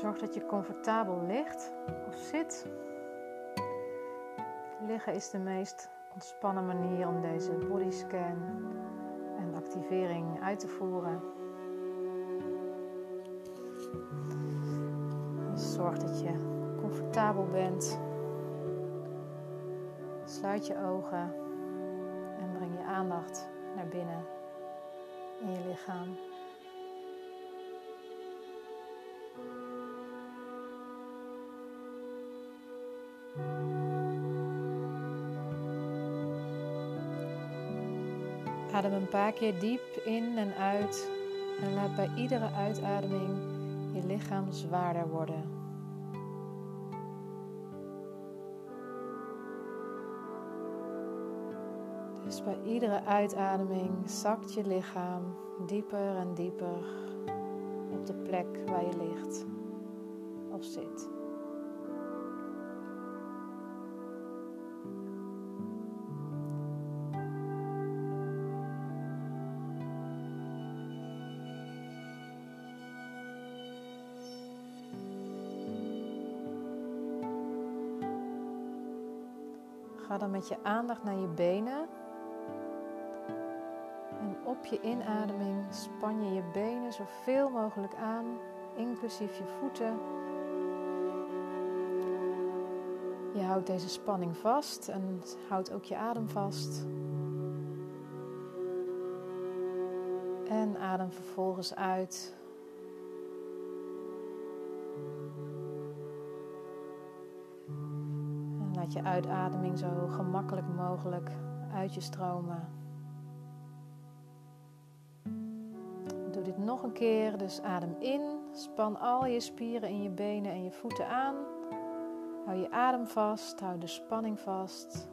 Zorg dat je comfortabel ligt of zit. Liggen is de meest ontspannen manier om deze bodyscan en activering uit te voeren. Zorg dat je comfortabel bent. Sluit je ogen en breng je aandacht naar binnen in je lichaam. Adem een paar keer diep in en uit en laat bij iedere uitademing je lichaam zwaarder worden. Dus bij iedere uitademing zakt je lichaam dieper en dieper op de plek waar je ligt of zit. Met je aandacht naar je benen. En op je inademing span je je benen zoveel mogelijk aan, inclusief je voeten. Je houdt deze spanning vast en houdt ook je adem vast. En adem vervolgens uit. Laat je uitademing zo gemakkelijk mogelijk uit je stromen. Doe dit nog een keer. Dus adem in. Span al je spieren in je benen en je voeten aan. Hou je adem vast. Hou de spanning vast.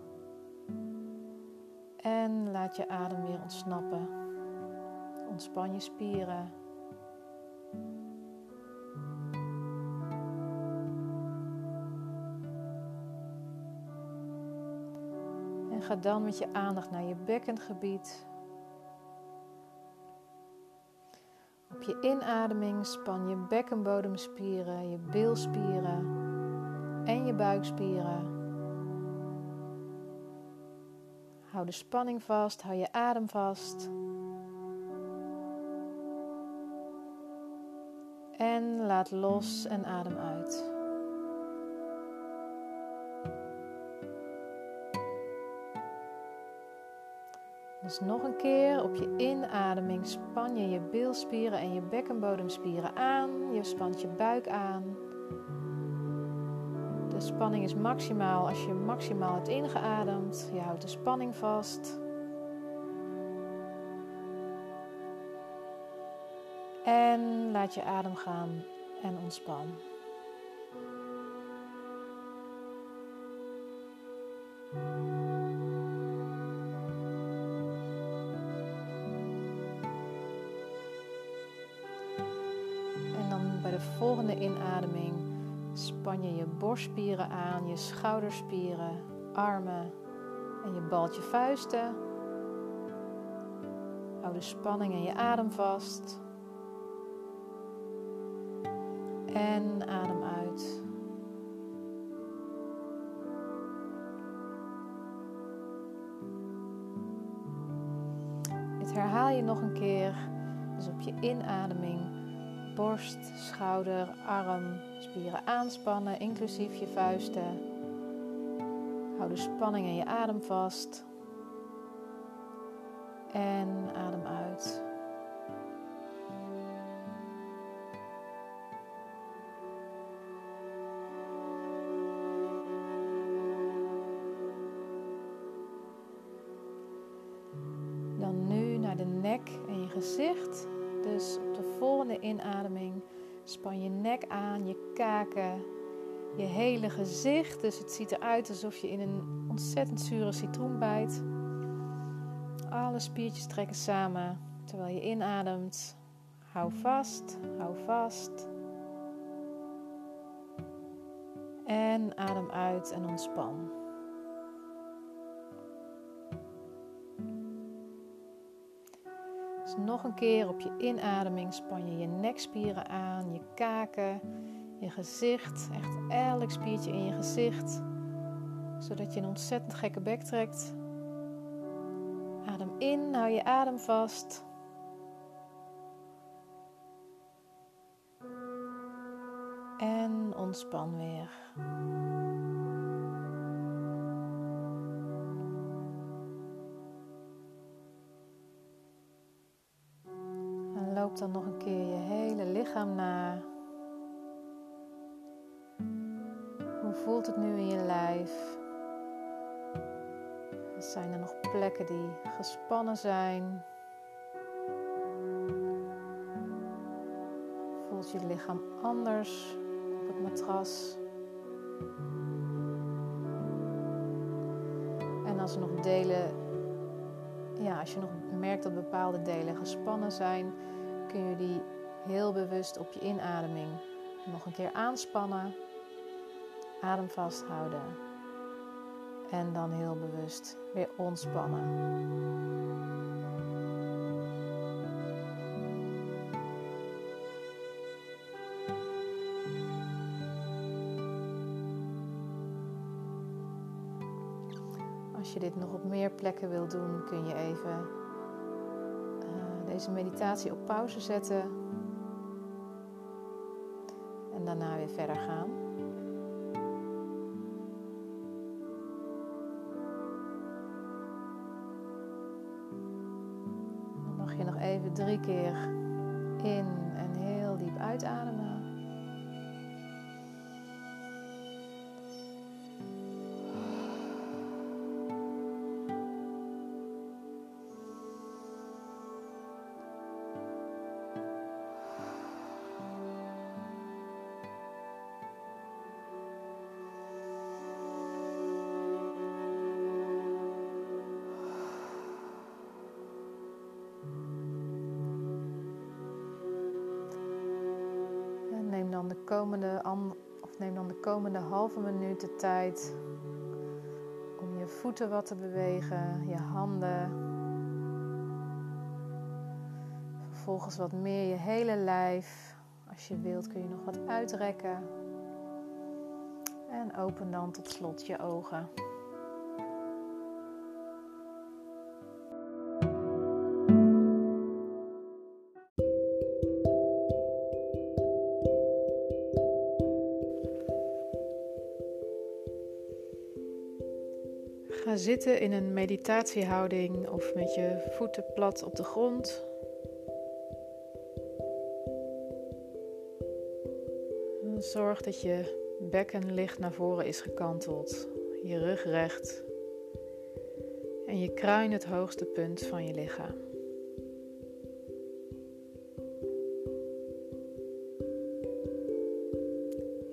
En laat je adem weer ontsnappen. Ontspan je spieren. Ga dan met je aandacht naar je bekkengebied. Op je inademing span je bekkenbodemspieren, je bilspieren en je buikspieren. Hou de spanning vast, hou je adem vast. En laat los en adem uit. Dus nog een keer op je inademing span je je bilspieren en je bekkenbodemspieren aan. Je spant je buik aan. De spanning is maximaal als je maximaal hebt ingeademd. Je houdt de spanning vast. En laat je adem gaan en ontspan. Je je borstspieren aan, je schouderspieren, armen en je balt je vuisten. Hou de spanning en je adem vast. En adem uit. Dit herhaal je nog een keer. Dus op je inademing borst, schouder, arm, spieren aanspannen, inclusief je vuisten. Hou de spanning in je adem vast. En adem uit. Span je nek aan, je kaken, je hele gezicht. Dus het ziet eruit alsof je in een ontzettend zure citroen bijt. Alle spiertjes trekken samen terwijl je inademt. Hou vast, hou vast. En adem uit en ontspan. Nog een keer op je inademing span je je nekspieren aan, je kaken, je gezicht, echt elk spiertje in je gezicht, zodat je een ontzettend gekke bek trekt. Adem in, hou je adem vast. En ontspan weer. Dan nog een keer je hele lichaam na. Hoe voelt het nu in je lijf? Zijn er nog plekken die gespannen zijn? Voelt je lichaam anders op het matras? En als er nog delen, ja, als je nog merkt dat bepaalde delen gespannen zijn, kun je die heel bewust op je inademing nog een keer aanspannen. Adem vasthouden. En dan heel bewust weer ontspannen. Als je dit nog op meer plekken wil doen, kun je even deze meditatie op pauze zetten. En daarna weer verder gaan. Dan mag je nog even drie keer in en heel diep uitademen. Komende halve minuut de tijd om je voeten wat te bewegen, je handen. Vervolgens wat meer je hele lijf. Als je wilt kun je nog wat uitrekken. En open dan tot slot je ogen. Zitten in een meditatiehouding of met je voeten plat op de grond. Zorg dat je bekken licht naar voren is gekanteld, je rug recht en je kruin het hoogste punt van je lichaam.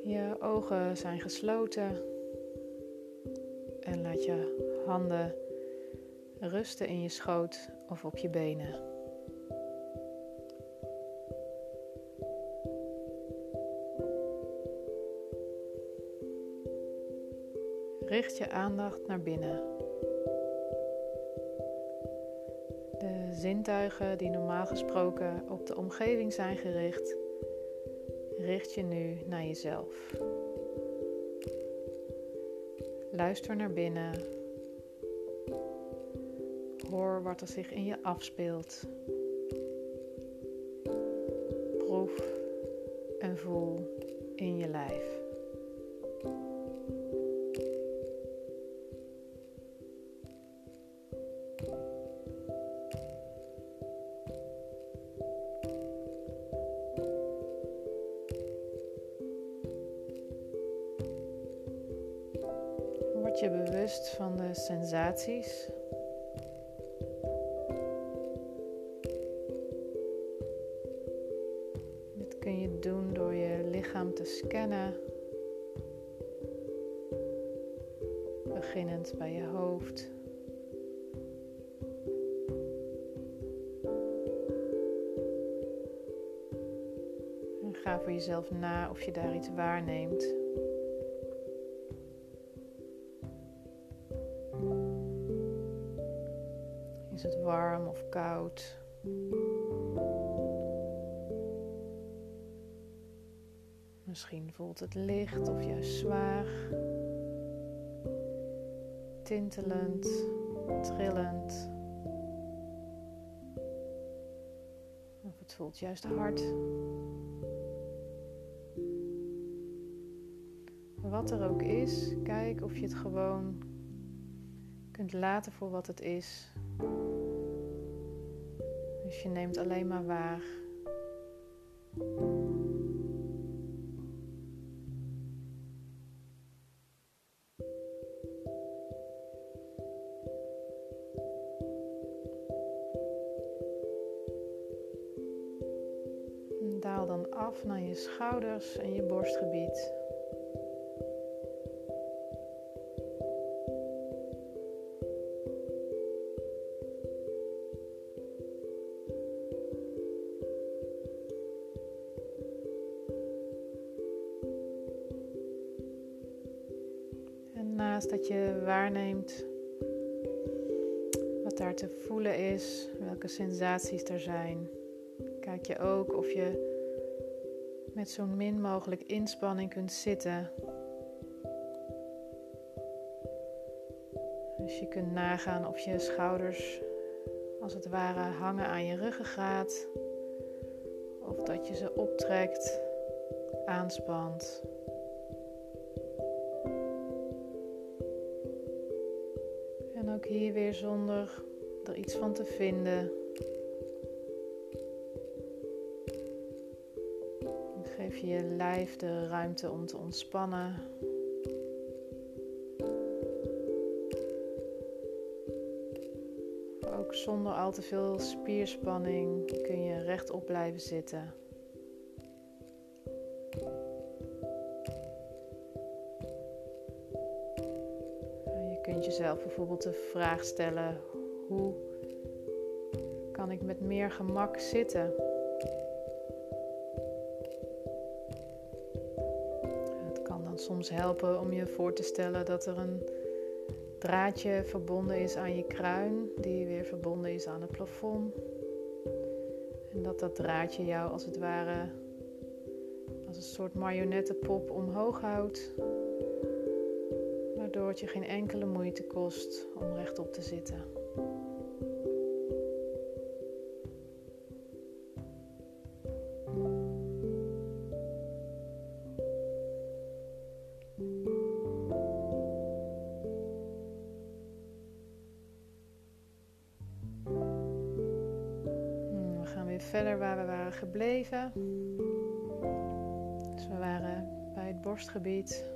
Je ogen zijn gesloten en laat je handen rusten in je schoot of op je benen. Richt je aandacht naar binnen. De zintuigen die normaal gesproken op de omgeving zijn gericht, richt je nu naar jezelf. Luister naar binnen. Hoor wat er zich in je afspeelt. Proef en voel in je lijf. Kun je doen door je lichaam te scannen. Beginnend bij je hoofd. En ga voor jezelf na of je daar iets waarneemt. Is het warm of koud? Misschien voelt het licht of juist zwaar, tintelend, trillend. Of het voelt juist hard. Wat er ook is, kijk of je het gewoon kunt laten voor wat het is. Dus je neemt alleen maar waar. En je borstgebied. naast dat je waarneemt wat daar te voelen is, welke sensaties er zijn, kijk je ook of je met zo min mogelijk inspanning kunt zitten. Dus je kunt nagaan of je schouders als het ware hangen aan je ruggengraat. Of dat je ze optrekt, aanspant. En ook hier weer zonder er iets van te vinden. Je lijf de ruimte om te ontspannen. Ook zonder al te veel spierspanning kun je rechtop blijven zitten. Je kunt jezelf bijvoorbeeld de vraag stellen: hoe kan ik met meer gemak zitten? Helpen om je voor te stellen dat er een draadje verbonden is aan je kruin, die weer verbonden is aan het plafond. En dat dat draadje jou als het ware als een soort marionettenpop omhoog houdt, waardoor het je geen enkele moeite kost om rechtop te zitten. Dus we waren bij het borstgebied.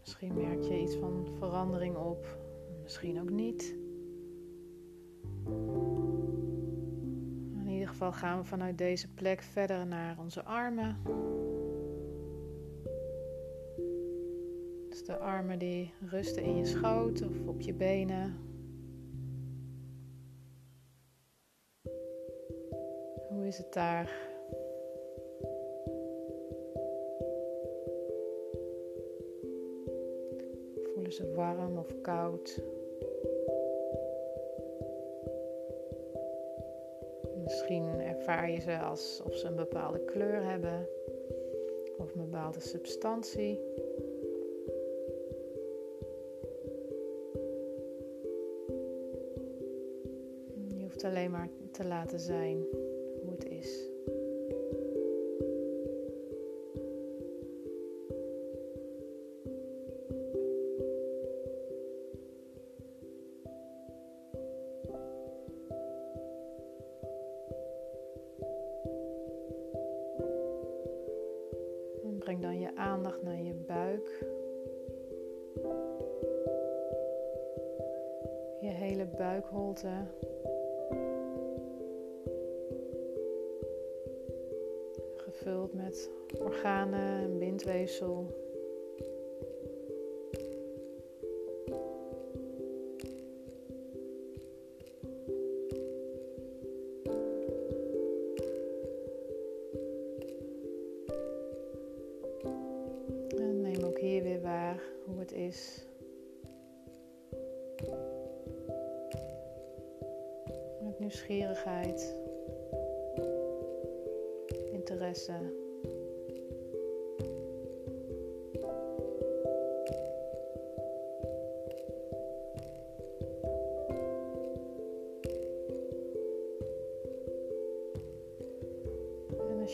Misschien merk je iets van verandering op, misschien ook niet. In ieder geval gaan we vanuit deze plek verder naar onze armen. Dus de armen die rusten in je schoot of op je benen. Is het daar? Voelen ze warm of koud? Misschien ervaar je ze alsof ze een bepaalde kleur hebben of een bepaalde substantie. Je hoeft alleen maar te laten zijn breng dan je aandacht naar je buik. Je hele buikholte. gevuld met organen en bindweefsel.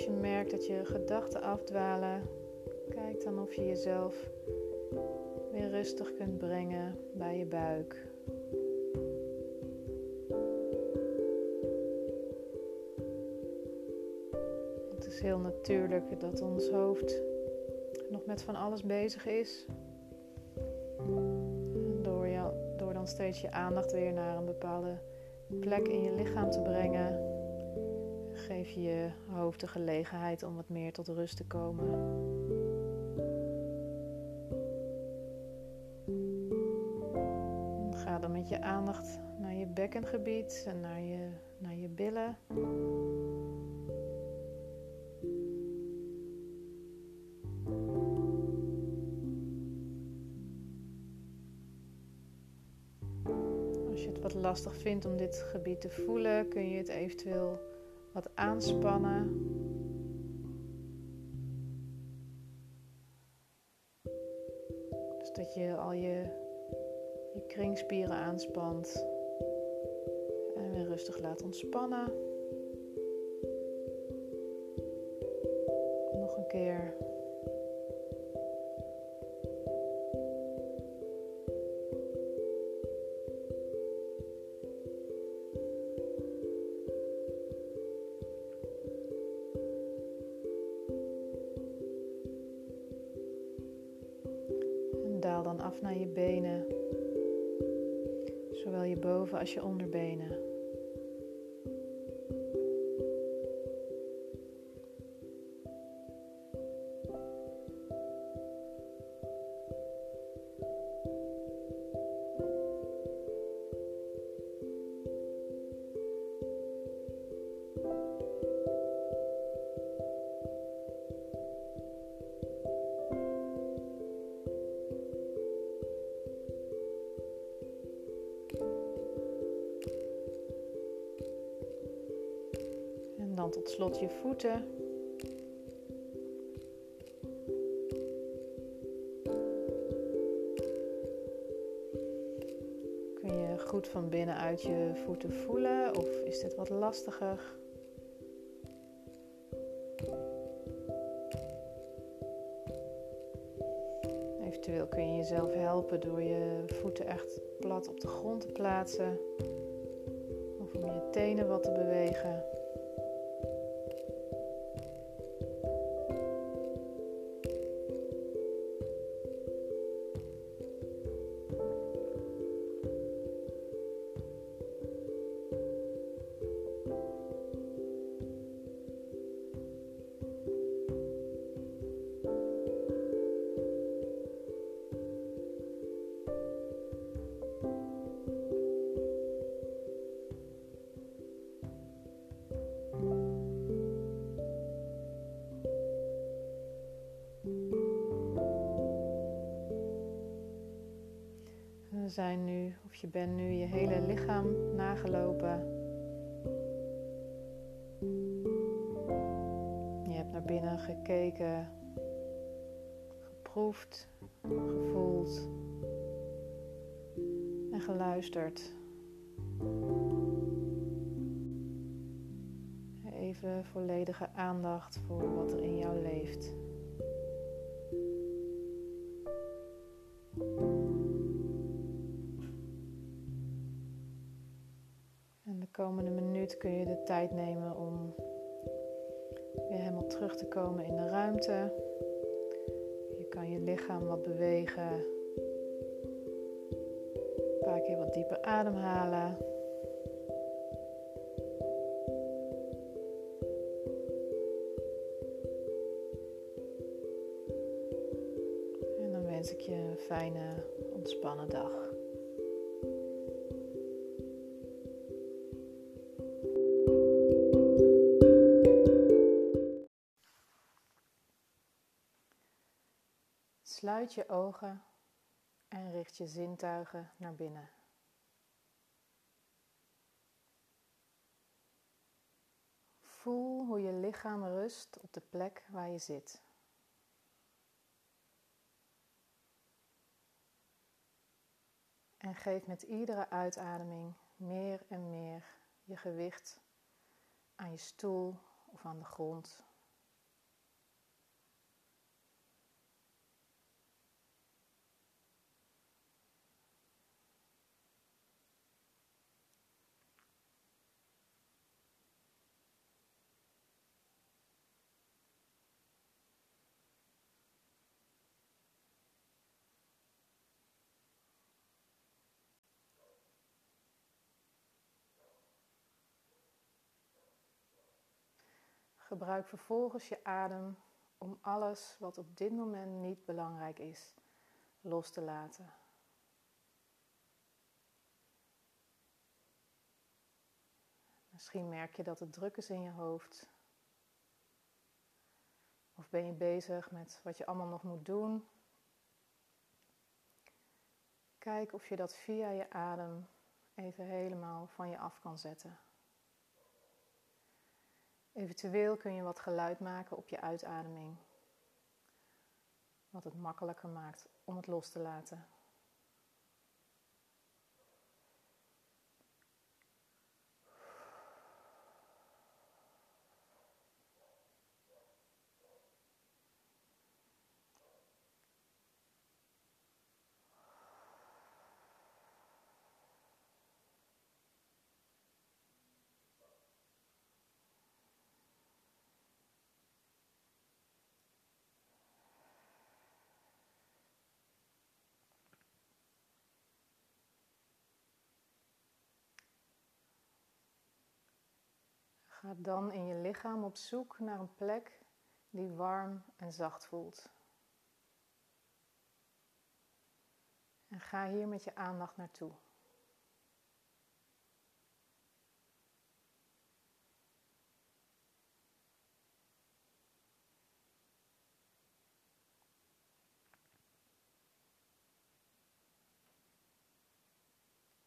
Je merkt dat je gedachten afdwalen, kijk dan of je jezelf weer rustig kunt brengen bij je buik. Het is heel natuurlijk dat ons hoofd nog met van alles bezig is. Door dan steeds je aandacht weer naar een bepaalde plek in je lichaam te brengen, geef je hoofd de gelegenheid om wat meer tot rust te komen. Ga dan met je aandacht naar je bekkengebied en naar je, naar je billen. Als je het wat lastig vindt om dit gebied te voelen, kun je het eventueel wat aanspannen. Dus dat je al je, je kringspieren aanspant en weer rustig laat ontspannen. Nog een keer. Als je onderbenen. Tot slot je voeten. Kun je goed van binnenuit je voeten voelen of is dit wat lastiger? Eventueel kun je jezelf helpen door je voeten echt plat op de grond te plaatsen of om je tenen wat te bewegen. Zijn nu, of je bent nu je hele lichaam nagelopen. Je hebt naar binnen gekeken, geproefd, gevoeld en geluisterd. Even volledige aandacht voor wat er in jou leeft. Komende minuut kun je de tijd nemen om weer helemaal terug te komen in de ruimte. Je kan je lichaam wat bewegen. Een paar keer wat dieper ademhalen. En dan wens ik je een fijne, ontspannen dag. Sluit je ogen en richt je zintuigen naar binnen. Voel hoe je lichaam rust op de plek waar je zit. En geef met iedere uitademing meer en meer je gewicht aan je stoel of aan de grond Gebruik vervolgens je adem om alles wat op dit moment niet belangrijk is los te laten. Misschien merk je dat het druk is in je hoofd. Of ben je bezig met wat je allemaal nog moet doen? Kijk of je dat via je adem even helemaal van je af kan zetten. Eventueel kun je wat geluid maken op je uitademing, wat het makkelijker maakt om het los te laten. Ga dan in je lichaam op zoek naar een plek die warm en zacht voelt. En ga hier met je aandacht naartoe.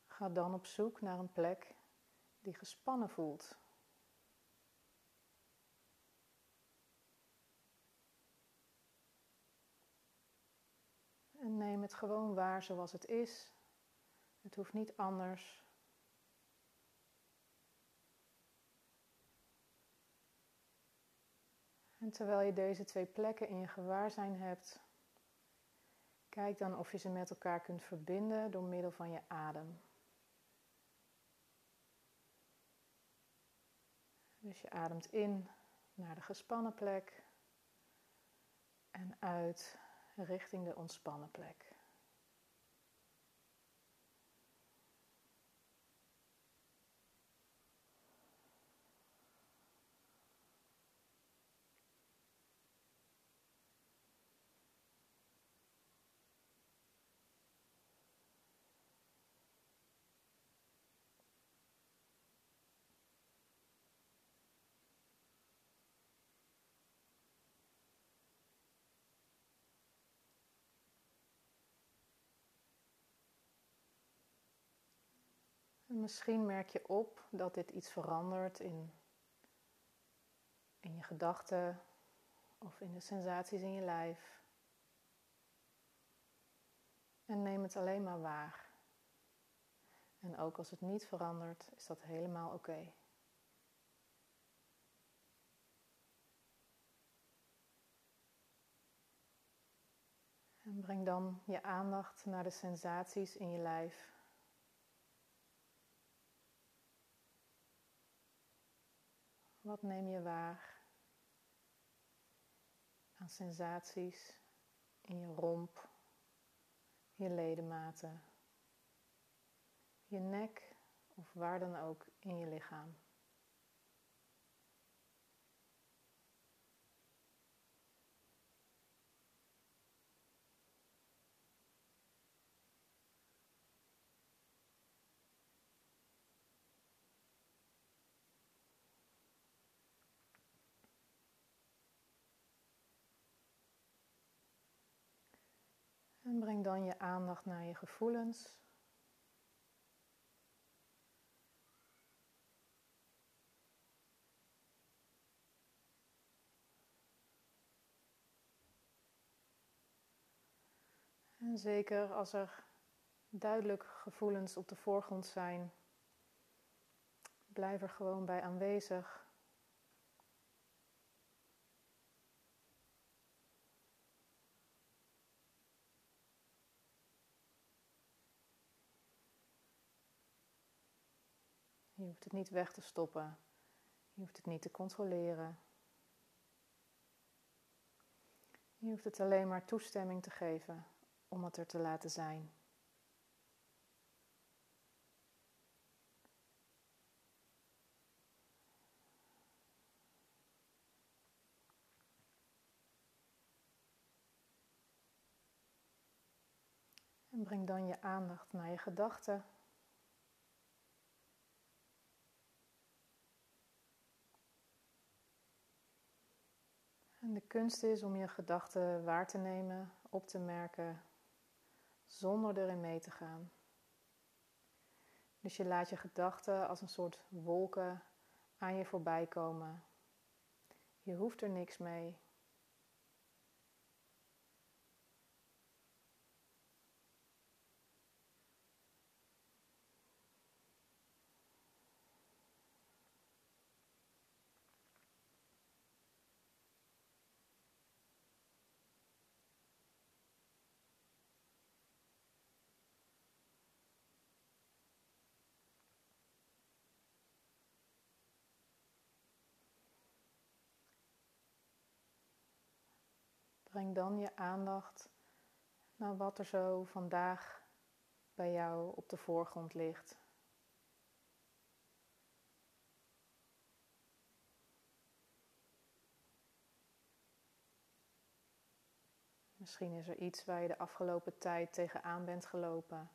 Ga dan op zoek naar een plek die gespannen voelt. En neem het gewoon waar zoals het is. Het hoeft niet anders. En terwijl je deze twee plekken in je gewaarzijn hebt, kijk dan of je ze met elkaar kunt verbinden door middel van je adem. Dus je ademt in naar de gespannen plek en uit richting de ontspannen plek. Misschien merk je op dat dit iets verandert in, in je gedachten of in de sensaties in je lijf. En neem het alleen maar waar. En ook als het niet verandert, is dat helemaal oké. En breng dan je aandacht naar de sensaties in je lijf. Wat neem je waar aan sensaties in je romp, je ledematen, je nek of waar dan ook in je lichaam? En breng dan je aandacht naar je gevoelens. En zeker als er duidelijk gevoelens op de voorgrond zijn, blijf er gewoon bij aanwezig. Je hoeft het niet weg te stoppen. Je hoeft het niet te controleren. Je hoeft het alleen maar toestemming te geven om het er te laten zijn. En breng dan je aandacht naar je gedachten. De kunst is om je gedachten waar te nemen, op te merken, zonder erin mee te gaan. Dus je laat je gedachten als een soort wolken aan je voorbij komen. Je hoeft er niks mee. Breng dan je aandacht naar wat er zo vandaag bij jou op de voorgrond ligt. Misschien is er iets waar je de afgelopen tijd tegenaan bent gelopen.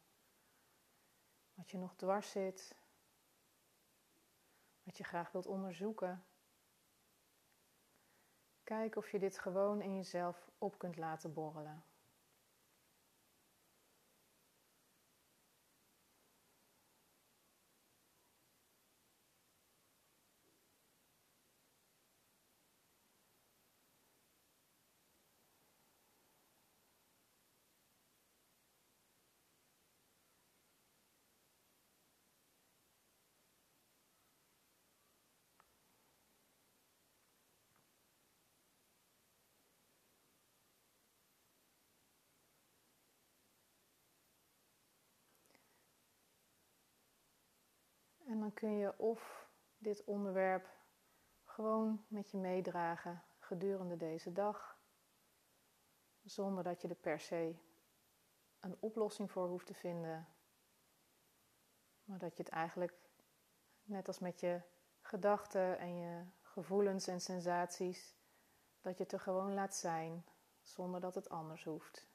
Wat je nog dwars zit. Wat je graag wilt onderzoeken. Kijk of je dit gewoon in jezelf op kunt laten borrelen. En dan kun je of dit onderwerp gewoon met je meedragen gedurende deze dag, zonder dat je er per se een oplossing voor hoeft te vinden, maar dat je het eigenlijk net als met je gedachten en je gevoelens en sensaties, dat je het er gewoon laat zijn, zonder dat het anders hoeft.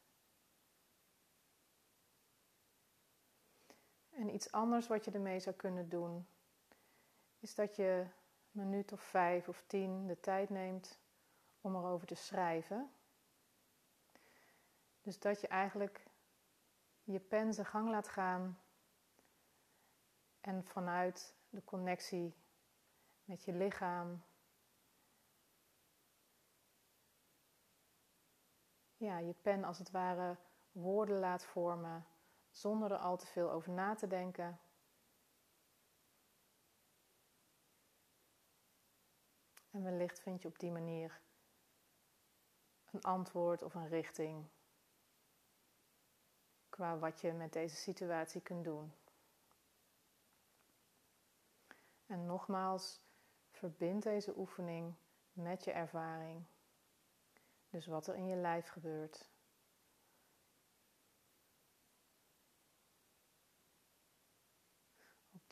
En iets anders wat je ermee zou kunnen doen, is dat je een minuut of vijf of tien de tijd neemt om erover te schrijven. Dus dat je eigenlijk je pen zijn gang laat gaan en vanuit de connectie met je lichaam, ja, je pen als het ware woorden laat vormen zonder er al te veel over na te denken. En wellicht vind je op die manier een antwoord of een richting qua wat je met deze situatie kunt doen. En nogmaals, verbind deze oefening met je ervaring. Dus wat er in je lijf gebeurt.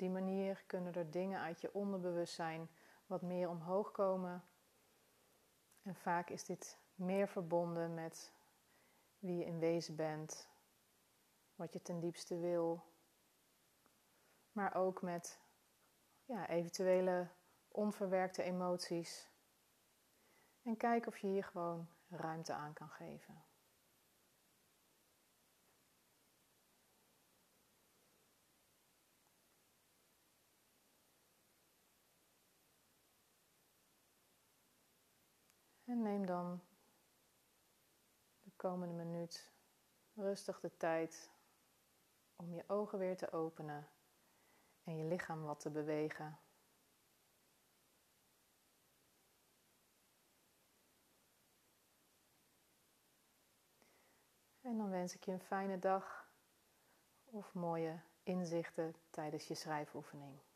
Die manier kunnen er dingen uit je onderbewustzijn wat meer omhoog komen. En vaak is dit meer verbonden met wie je in wezen bent, wat je ten diepste wil, maar ook met ja, eventuele onverwerkte emoties. En kijk of je hier gewoon ruimte aan kan geven. En neem dan de komende minuut rustig de tijd om je ogen weer te openen en je lichaam wat te bewegen. En dan wens ik je een fijne dag of mooie inzichten tijdens je schrijfoefening.